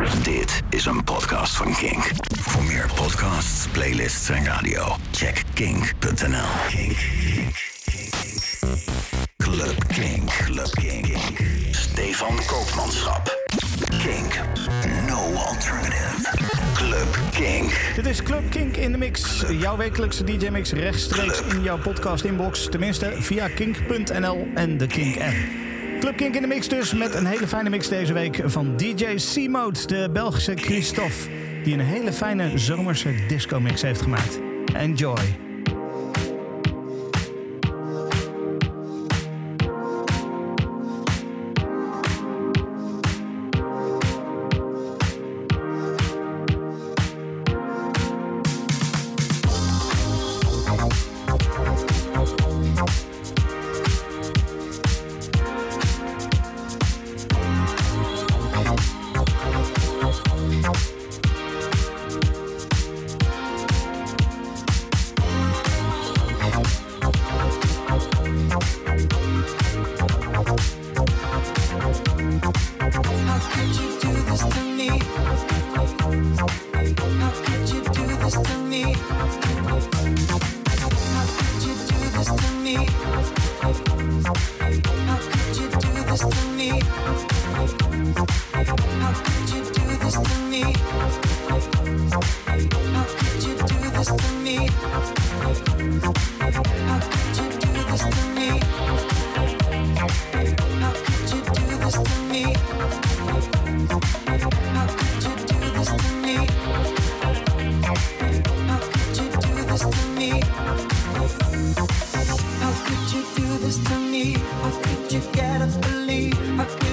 Dit is een podcast van Kink. Voor meer podcasts, playlists en radio, check kink.nl. Kink. Club Kink. Club Kink. Stefan Koopmanschap. Kink. No alternative. Club Kink. Dit is Club Kink in de Mix. Jouw wekelijkse DJ-mix rechtstreeks in jouw podcast-inbox. Tenminste via kink.nl en de Kink-app. Club Kink in de Mix dus met een hele fijne mix deze week van DJ C-Mode, de Belgische Christophe. Die een hele fijne zomerse disco-mix heeft gemaakt. Enjoy. But you gotta believe I could.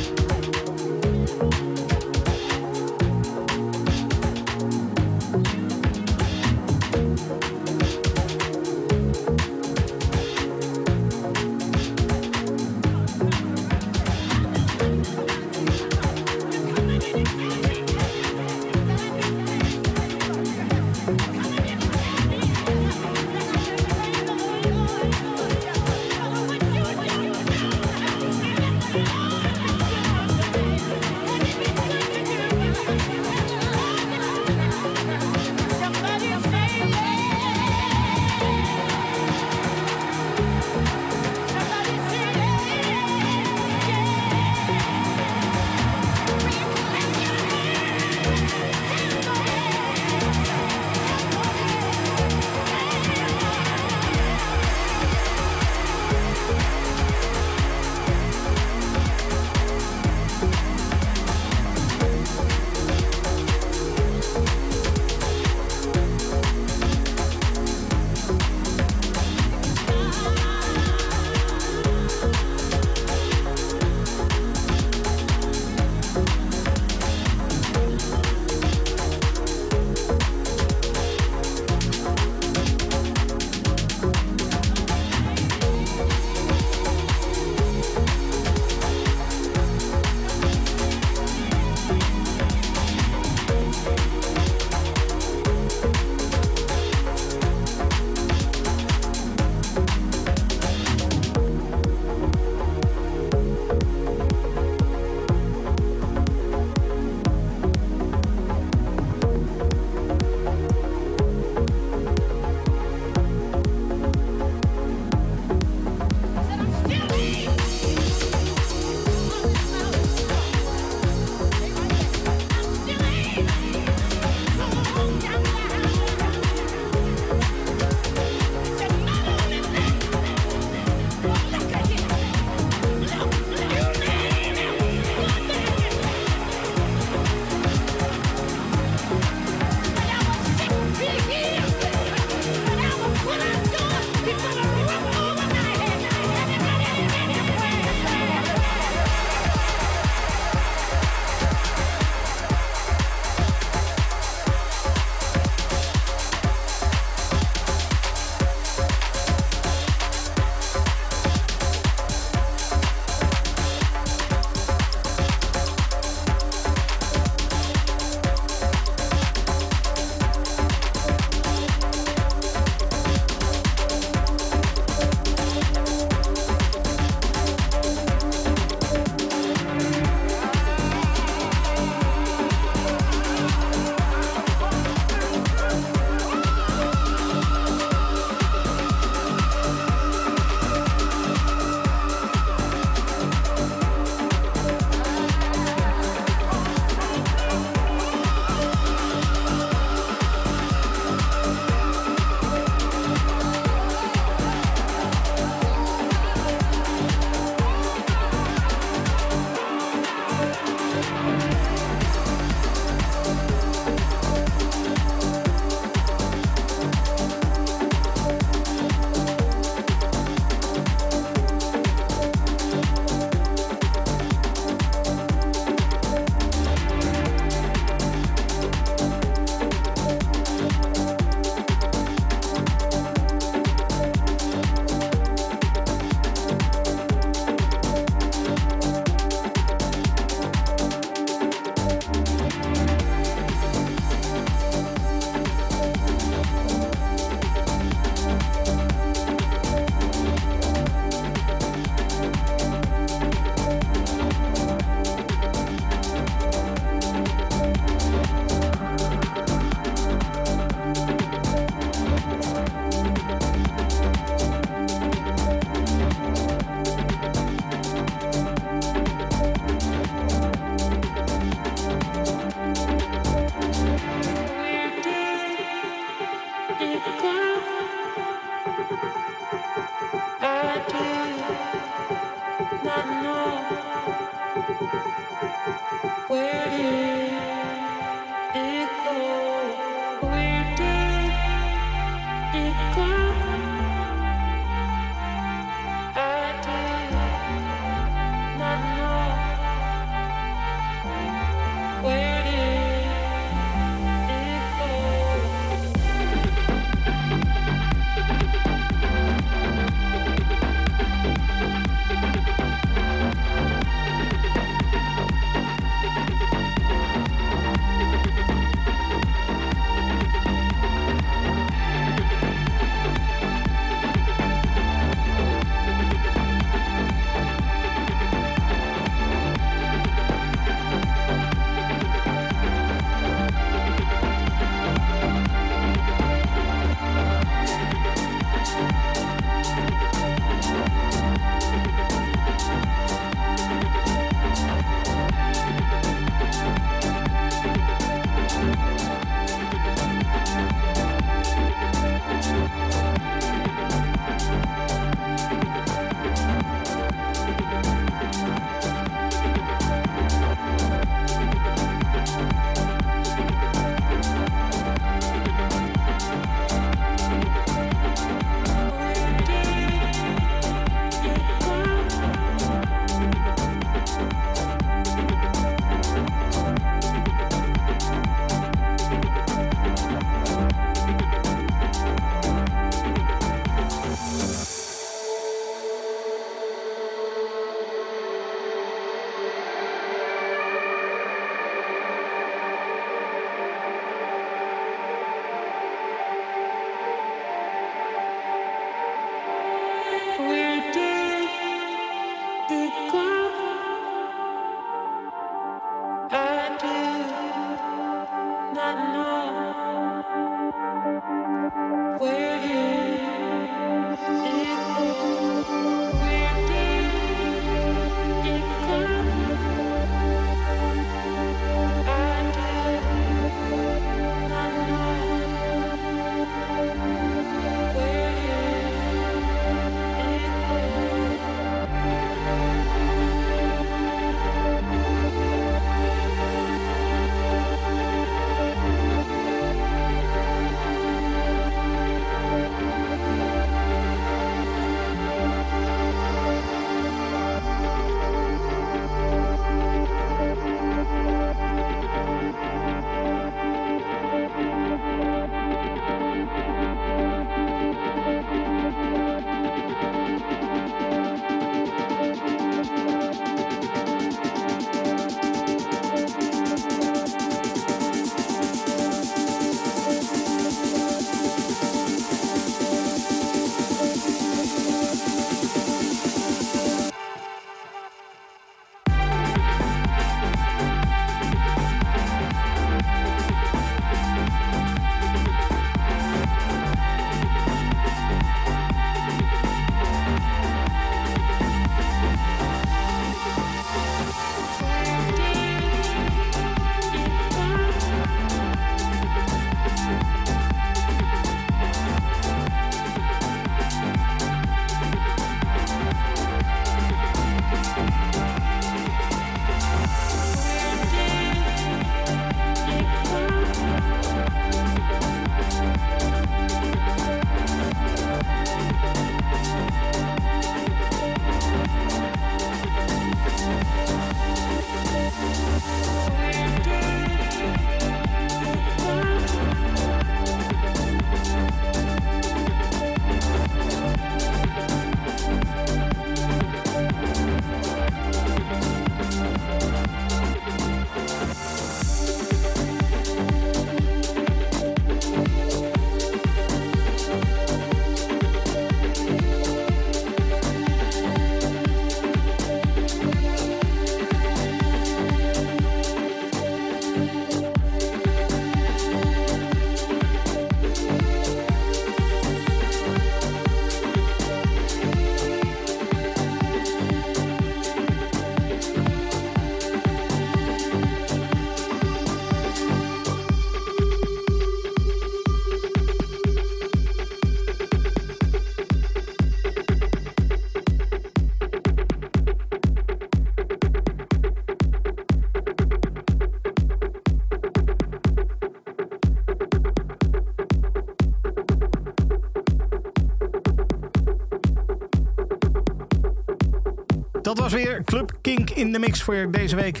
Dat was weer Club Kink in de mix voor deze week.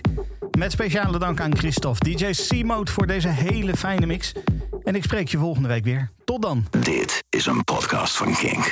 Met speciale dank aan Christophe, DJ C-Mode voor deze hele fijne mix. En ik spreek je volgende week weer. Tot dan. Dit is een podcast van Kink.